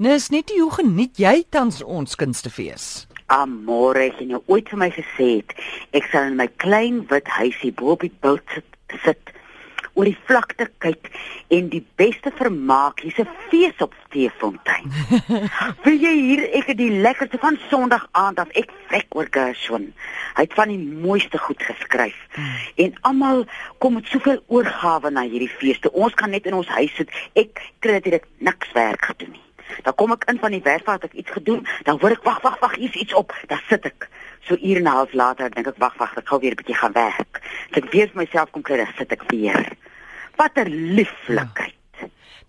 Nis net hoe geniet jy tans ons kunstefees? Amore, jy nou ooit vir my gesê het, ek sal in my klein wit huisie bo op die bult sit, sit oor die vlakte kyk en die beste vermaak, hier's 'n fees op Steefontein. Wil jy hier ek het die lekkerste van Sondag aand af ek vrek oor Gershwin. Hy het van die mooiste goed geskryf. Hmm. En almal kom met soveel oorgawe na hierdie feeste. Ons kan net in ons huis sit. Ek kry dit niks werk gedoen nie. Dan kom ek in van die werk waar ek iets gedoen, dan hoor ek wag wag wag, hier's iets op. Dan sit ek. So uur en 'n half later dink ek wag wag, ek gou weer 'n bietjie gaan werk. So ek weer vir myself kom kry, dan sit ek weer. Wat 'n lieflikheid. Ja.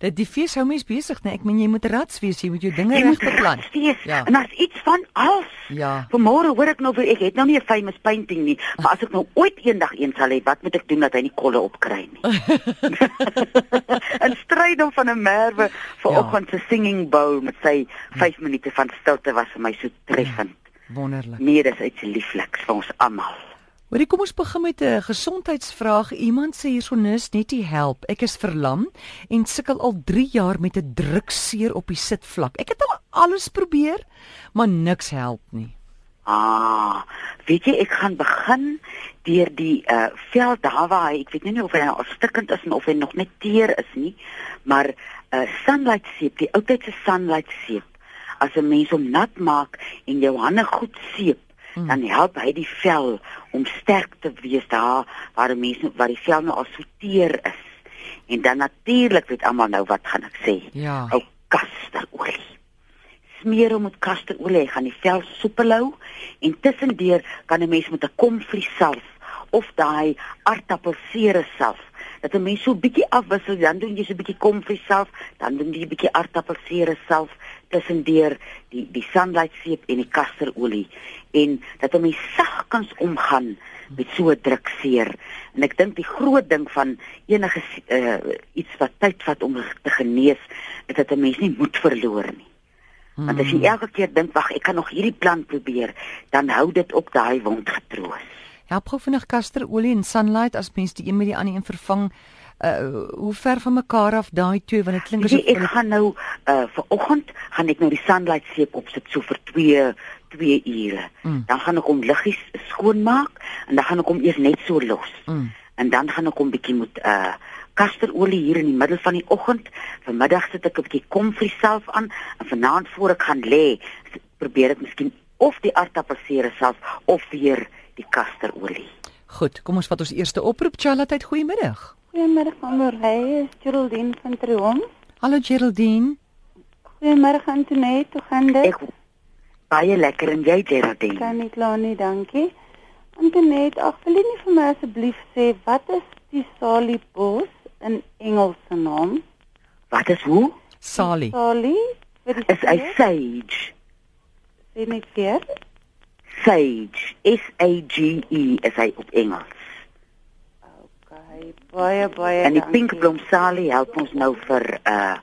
Dat die fees hou mens besig, nee. Ek meen jy moet rats wees, jy moet jou dinge reg beplan. Ja. En as iets van als. Ja. Vanmôre hoor ek nou vir ek het nou nie 'n famous painting nie, maar as ek nou ooit eendag een sal hê, wat moet ek doen dat hy nie kolle opkry nie? 'n Stryd om van 'n merwe vanoggend ja. se singing bowl met sy 5 hm. minute van stilte was vir my so treffend. Ja. Wonderlik. Nee, dis iets liefliks vir ons almal. Hoorie, kom ons begin met 'n gesondheidsvraag. Iemand sê hiersonis net die help. Ek is verlam en sukkel al 3 jaar met 'n drukseer op die sitvlak. Ek het al alles probeer, maar niks help nie. Ah, weet jy, ek gaan begin deur die uh vel daar waar hy, ek weet nie of hy nou stikkend is of hy nog net teer is nie, maar uh, sunlight seep, die oudtydse sunlight seep. As 'n mens hom nat maak en jou hande goed seep, hmm. dan help hy die vel om sterk te wees daar waar mense waar die vel nou assorteer is. En dan natuurlik weet almal nou wat gaan ek sê. Ja. Ou kasterolie. Smeer hom met kasterolie, gaan die vel soepel hou en tussendeur kan 'n mens met 'n komvlie self of daai aardappelsere self dat 'n mens so bietjie afwissel, dan doen jy so 'n bietjie komvlie self, dan doen jy 'n bietjie aardappelsere self tussendeur die die sunlight seep en die kasterolie en dat 'n mens sagkens omgaan met so 'n drukseer. En ek dink die groot ding van enige uh, iets wat tyd vat om te genees, is dat 'n mens nie moed verloor nie. Want as jy hmm. elke keer dink, "Wag, ek kan nog hierdie plan probeer," dan hou dit op daai wond getroos. Help gou vinnig kasterolie en sunlight as mens die een met die ander een vervang uh hoe ver van mekaar af daai twee want dit klink asof ek gaan nou uh vir oggend gaan ek nou die sunlight seep opsit so vir 2 2 ure. Mm. Dan gaan ek hom liggies skoonmaak en dan gaan ek hom eers net so los. Mm. En dan gaan ek hom bietjie met uh kasterolie hier in die middel van die oggend. Vanmiddag sit ek 'n bietjie komfrie self aan en vanaand voor ek gaan lê, probeer ek miskien of die aardappelsere self of weer die kasterolie. Goed, kom ons vat ons eerste oproep. Charlotte, goeiemiddag. Goeiemôre Amorey, Geraldine van Triomf. Hallo Geraldine. Goeiemôre Antoinette, hoe gaan dit? Ek baie lekker en jy Geraldine? Kan nie kla nie, dankie. Antoinette, ag wil jy nie vir my asseblief sê wat is die Sally Bos in Engels se naam? Wat is hoe? Sally. Sally? Wat is 'n sage? Sê net weer. Sage, S A G E is hy op Engels baie baie En die pinkblomsalie help ons nou vir uh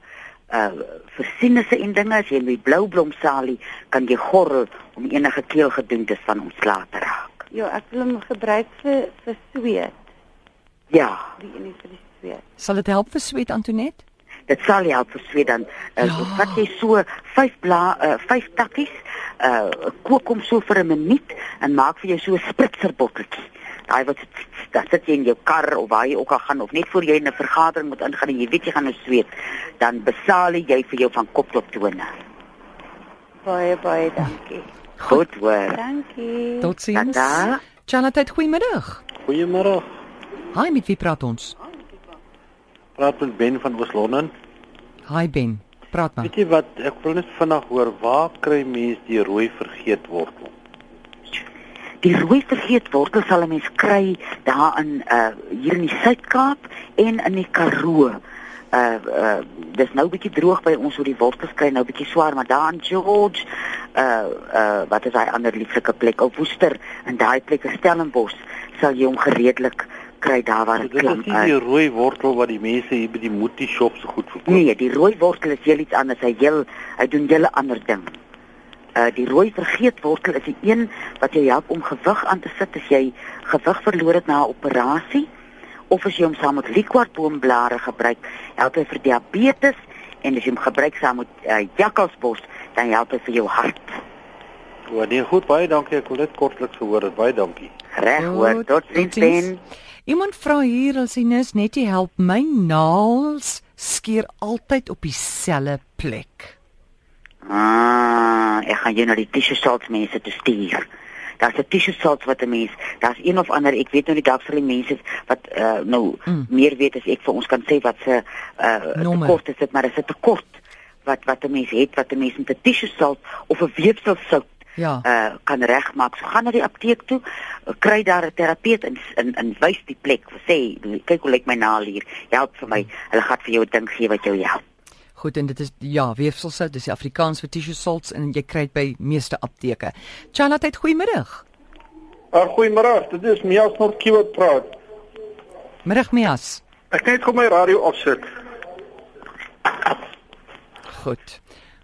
uh vir sinusse en dinge as jy met blou blomsalie kan jy gorrel om enige keelgedoentes van ontslae te raak. Ja, ek wil hom gebruik vir vir sweet. Ja. Die een vir die sweet. Sal dit help vir sweet Antoinette? Dit sal help vir sweet dan. Uh, ja. Vat jy so 5 bla uh 5 takkies, uh kook hom so vir 'n minuut en maak vir jou so 'n spritzerbotteltjie daai wat dan sit jy in jou kar of waar jy ook al gaan of net voor jy in 'n vergadering moet ingaan en jy weet jy gaan nou sweet, dan besaal jy vir jou van kop tot tone. Baie baie dankie. Goed hoor. Dankie. Totsiens. Janette, goeiemiddag. Goeiemôre. Hi, met wie praat ons? Praat met Ben van Oos-London. Hi Ben, praat maar. Weet jy wat, ek wil net vinnig hoor, waar kry mense die rooi vergeetwortel? Die rooi vergeetwortel sal 'n mens kry daar in uh hier in die Suid-Kaap en in die Karoo. Uh uh dis nou bietjie droog by ons oor die wortels kry nou bietjie swaar, maar daar in George uh uh wat is daai ander lieflike plek op Woester en daai plek in Stellenbosch sal jy hom gereedelik kry daar waar dit klink. Dit is die rooi wortel wat die mense hier by die Mutti shop so goed verkoop. Nee, die rooi wortel is heel iets anders. Hy heel hy doen hele ander ding. Uh die rooi vergeetwortel is die een wat jou help om gewig aan te sit as jy gewig verloor het na 'n operasie of as jy hom saam met liquorboomblare gebruik, help hy vir diabetes en as jy hom gebruik saam met uh, jakkalsbos, dan help dit vir jou hart. O, nee, goed, baie dankie. Ek wil net kortliks gehoor het. Baie dankie. Reg hoor, tot sins. Ben. Iemand vra hier as hy nis net nie help my naels skeer altyd op dieselfde plek. Ah, ek gaan jou na die salts mense te stuur. Daar's 'n salts wat 'n mens, daar's een of ander, ek weet nou nie dalk sal die mense wat uh, nou Mm. mm. meer weet as ek vir ons kan sê wat se uh, tekort is dit, maar dis 'n tekort wat wat 'n mens het wat 'n mens met 'n salt of 'n weefselsout Ja. uh kan regmaak. So gaan na die apteek toe, kry daar 'n terapeut en en, en wys die plek. Sê, kyk hoe lyk my naal hier. Help vir my. Hulle gaan vir jou 'n ding gee wat jou help. Goed en dit is ja, weefselsout, dis die Afrikaans vir tissue salts en jy kry dit by meeste apteke. Charlotte, het goeiemiddag. Uh, Goeiemôre, dit is Mias Nortjie wat praat. Middag Mias. Ek net gou my radio afsit. Goed.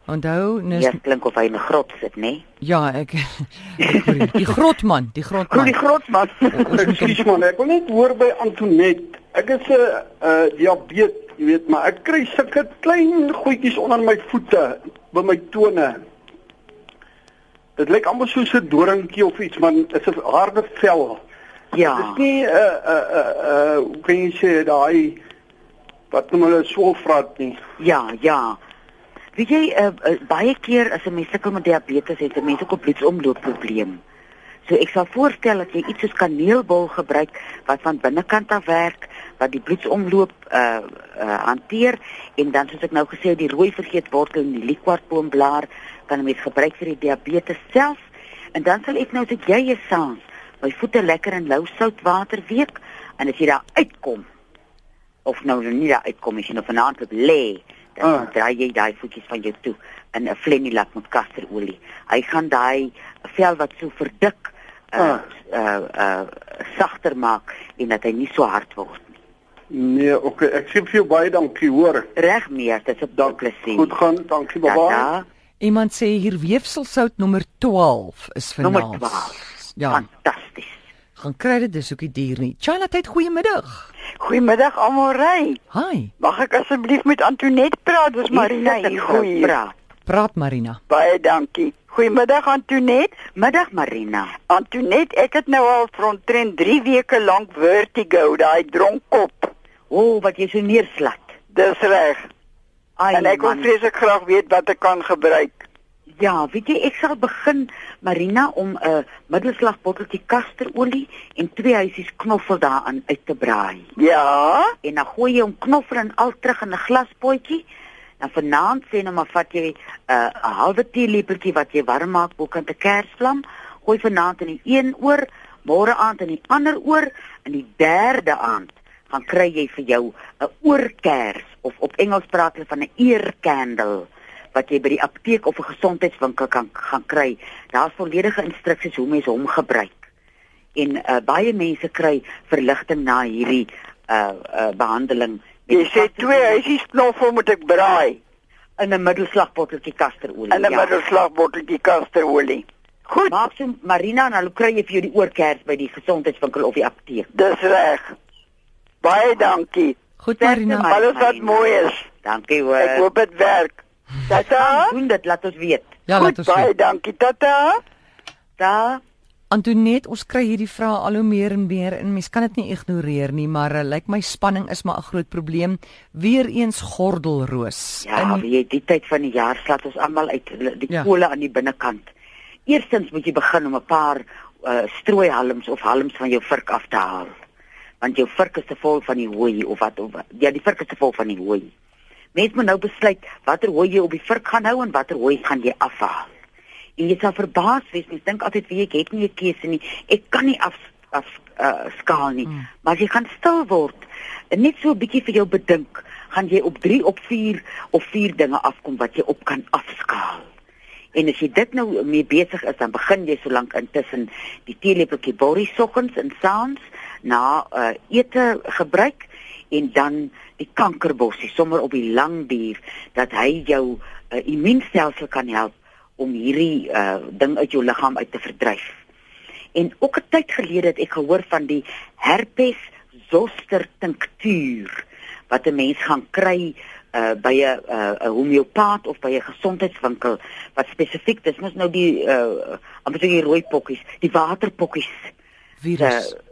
Onthou, nis Ja, klink of hy in 'n grot sit, nê? Nee? ja, ek ek die, grotman, die Hoe die grotman. grot man. Ekskuus man, ek wil net hoor by Antonet. Ek is 'n uh, diabetes, jy weet, maar ek kry sulke klein goedjies onder my voete, by my tone. Dit lyk amper soos 'n doringkie of iets, maar dit is 'n harde vel. Ja. Dis nie 'n uh, 'n uh, 'n uh, uh, hoe kan jy sê daai wat noem hulle swolvrat nie. Ja, ja. Weet jy, uh, uh, baie keer as 'n mens sukkel met diabetes het 'n mens ook 'n bloedsomloop probleem. So ek sal voorstel dat jy iets soos kaneelbol gebruik wat van binnekant af werk, wat die bloedsomloop uh uh hanteer en dan soos ek nou gesê het, die rooi vergeetwortel en die liquorpoomblaar kan 'n mens gebruik vir die diabetes self. En dan sal ek nou ek jy is saans my voete lekker in lou soutwater week en as jy daar uitkom of nou nie daar uitkom as jy nou vanaand op lê, dan Ah. ah. draai jy daai voetjies van jou toe in 'n flenilak met kasterolie. Hy gaan daai vel wat so verdik uh Ah. uh uh sagter maak en dat hy nie so hard word. Nee, okay, ek sê vir jou baie dankie, hoor. Reg meer, dit is 'n Dank, plesier. goed gaan, dankie, bye. Tata, Iemand sê hier weefselsout nommer 12 is vir nommer naels. 12. Ja, Fantasties. gaan kry dit dis ook die dier nie. Charlotte, het goeiemiddag. Goeiemiddag almal. Hi. Mag ek asseblief met Antoinette praat? Dis Marina Hier Goeie. praat. Praat Marina. Baie dankie. Goeiemiddag Antoinette. Middag Marina. Antoinette, ek het nou al omtrent 3 weke lank vertigo, daai dronkkop. O, oh, wat jy so neerslat. Dis reg. Ai, En ek wil vreeslik graag weet wat ek kan gebruik. Ja, weet jy, ek sal begin Marina om 'n uh, middelslag botteltjie kasterolie en twee huisies knoffel daarin uit te braai. Ja? En dan gooi jy hom knoffel en al terug in 'n glaspotjie. Dan vanaand sê nou maar vat jy 'n uh, halwe teelepeltjie wat jy warm maak bokant 'n kersvlam, gooi vanaand in die een oor, môre aand in die ander oor en die derde aand gaan kry jy vir jou 'n oorkers of op Engels praat hulle van 'n ear candle wat jy by die apteek of 'n gesondheidswinkel kan gaan kry. Daar's volledige instruksies hoe mens hom gebruik. En uh, baie mense kry verligting na hierdie uh uh behandeling. Jy sê twee huisies knoffel moet ek braai in 'n middelslagbotteltjie kasterolie. in 'n middelslagbotteltjie kasterolie. Goed, Maak so Marina en dan kry jy vir jou die oorkers by die gesondheidswinkel of die apteek. dis reg. Baie dankie. Goed Marina. Alles wat mooi is. Dankie hoor. Ek hoop dit werk. Tata. doen dit, laat ons weet. Ja, laat Goed, ons baie weet. dankie Tata. Da Antoinette, ons kry hierdie vrae al hoe meer en meer en mens kan dit nie ignoreer nie, maar uh, lyk like my spanning is maar 'n groot probleem. Weereens gordelroos. Ja, In- weet jy, die tyd van die jaar slaat ons almal uit die ja. kole aan die binnekant. Eerstens moet jy begin om 'n paar uh, strooihalms of halms van jou vurk af te haal. Want jou vurk is te vol van die hooi of wat of wat- ja, die vurk is te vol van die hooi. Mens moet nou besluit watter hooi jy op die vurk gaan hou en watter hooi gaan jy afhaal. En jy sal verbaas wees, mens dink altyd wie ek het nie 'n keuse nie. Ek kan nie af af uh, skaal nie. Mm. Maar as jy gaan stil word en net so 'n bietjie vir jou bedink, gaan jy op 3 op 4 of 4 dinge afkom wat jy op kan afskaal. En as jy dit nou mee besig is, dan begin jy solank intussen die teelepeltjie borrie soggens en saans na uh, ete gebruik en dan die kankerbossie sommer op die lang duur dat hy jou uh, immuunstelsel kan help om hierdie uh, ding uit jou liggaam uit te verdryf. En ook 'n tyd gelede het ek gehoor van die herpes zoster tinktuur wat 'n mens gaan kry uh by 'n uh, 'n homeopaat of by 'n gesondheidswinkel wat spesifiek dis mos nou die uh amper so die rooi pokkies, die waterpokkies Virus. se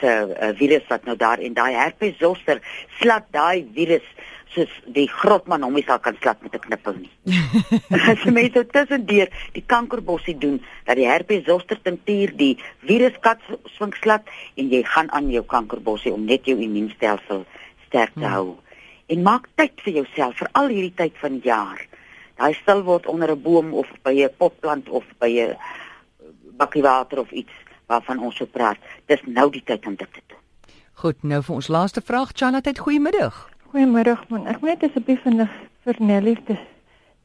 se uh, virus wat nou daar en daai herpes zoster slat daai virus soos die grotman hom nie sal kan slat met 'n knippel nie. As jy mense tussendeur die kankerbossie doen dat die herpes zoster tinctuur die viruskat swink slat en jy gaan aan jou kankerbossie om net jou immuunstelsel sterk te Hmm. hou. En maak tyd vir jouself vir al hierdie tyd van die jaar. Daai stil word onder 'n boom of by 'n potplant of by 'n bakkie water of iets waarvan ons so praat. Dis nou die tyd om dit te doen. Goed, nou vir ons laaste vraag, Chanat, goeiemiddag. Goeiemôre man. Ek moet net asseblief vinnig vir Nelly te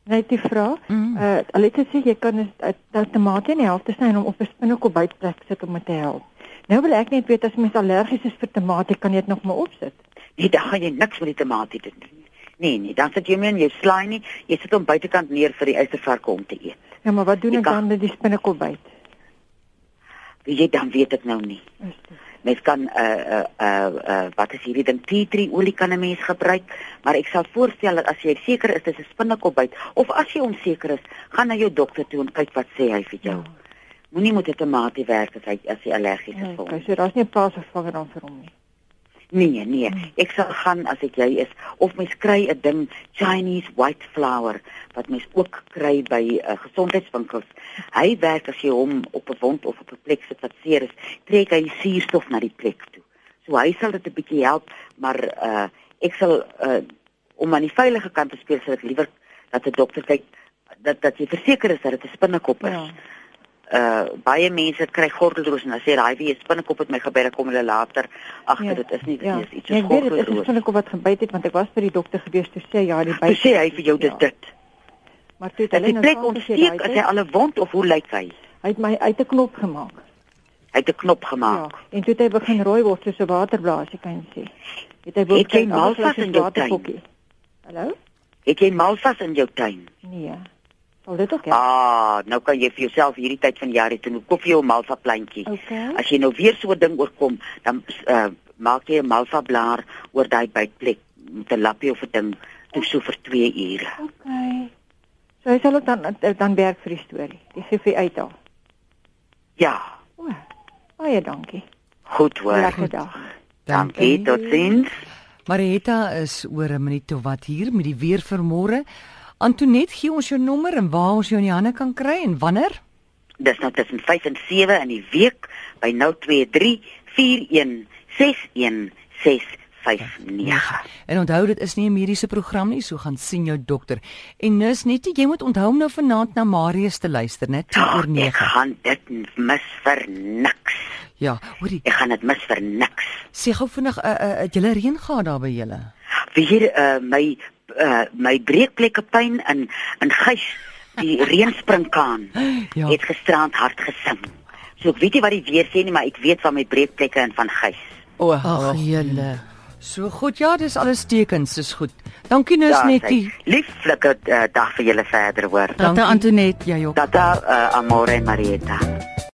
net die vraag. Mm. Uh hulle het gesê jy kan 'n dat tomatie in die helfte sny en hom op 'n spinnekop bytplek sit om dit te help. Nou wil ek net weet as mens allergies is vir tomatie, kan jy dit nog maar opsit? Nee, dan gaan jy niks met die tamatie doen nie. Nee, nee, dan sit jy hom in jou slaai nie. Jy sit hom buitekant neer vir die uistervarke om te eet. Ja, maar wat doen Jy ek dan met die spinnekop byt? Wie jy dan weet ek nou nie. Mens kan uh uh uh, uh wat is hierdie ding tea tree olie kan 'n mens gebruik, maar ek sal voorstel dat as jy seker is dis 'n spinnekopbyt of as jy onseker is, gaan na jou dokter toe en kyk wat sê hy vir jou. Moenie met 'n tamatie werk as hy as jy allergies is vir hom. Okay, so daar's nie 'n plaasvervanger dan vir hom nie. Nee, nee. Ek sal gaan as ek jy is of mens kry 'n ding Chinese white flower wat mens ook kry by uh, gesondheidswinkels. Hy werk as jy hom op 'n wond of op 'n plek sit wat seer is, trek hy suurstof na die plek toe. So hy sal dit 'n bietjie help, maar uh ek sal uh om aan die veilige kant te speel, sal ek liewer dat 'n dokter kyk dat dat jy verseker is dat dit 'n spinnekop is. Ja. Uh baie mense kry gordeldroos en dan sê daai wie 'n spinnekop het my gebeur, dan kom hulle later agter Ja. dit is nie dit Ja, is iets ja soos ek weet dit is 'n gordeldroos. spinnekop wat gebyt het want ek was by die dokter gewees toe sê ja, die Toe byt. sê hy vir jou dis Ja. dit. Maar toe het Dat hulle die nou plek gesê, ontsteek, daai is hy al 'n wond of hoe lyk hy? Hy het my uit 'n knop gemaak. Hy het 'n knop Ja, gemaak. en toe het hy begin rooi word soos 'n waterblaas, ek kan sê. Het hy Het jy malvas in jou waterpokkie. Hallo? Het jy malvas in jou tuin? Nee. Sal dit ook help? Ah, nou kan jy vir jouself hierdie tyd van die jaar hê toe koop jy 'n malva plantjie. Okay. As jy nou weer so 'n ding oorkom, dan uh, maak jy 'n malva blaar oor daai bytplek met 'n lappie of 'n ding toe so vir 2 ure. Okay. So hy sal ook dan dan werk vir die storie. Die gee vir uithaal. Ja, O. Baie dankie. goed hoor. Lekker dag. Dankie, totsiens. Marietta is oor 'n minuut of wat hier met die weer vir môre. Antoinette, gee ons jou nommer en waar ons jou in die hande kan kry en wanneer? Dis nou tussen 5 en 7 in die week by 023 41 61 659. En onthou dit is nie 'n mediese program nie, so gaan sien jou dokter. En nis net jy moet onthou om nou vanaand na Marius te luister, net 10 oor Ek 9. gaan dit mis vir niks. Ja, hoorie, Ek gaan dit mis vir niks. sê gou vinnig, uh, uh, het julle reën gehad daar by julle? Wie hier uh, my uh, my breekplekke pyn in in gys die reënspringkaan Ja. het gisterand hard gesing. So ek weet nie wat die weer sê nie, maar ek weet van my breekplekke en van gys. O, ag julle. So goed, ja, dis alles tekens, dis goed. Dankie Daar netjie. sy. Lieflike uh, dag vir julle verder hoor. Dankie Antoinette, jy ook. Tata uh, Amore en Marietta.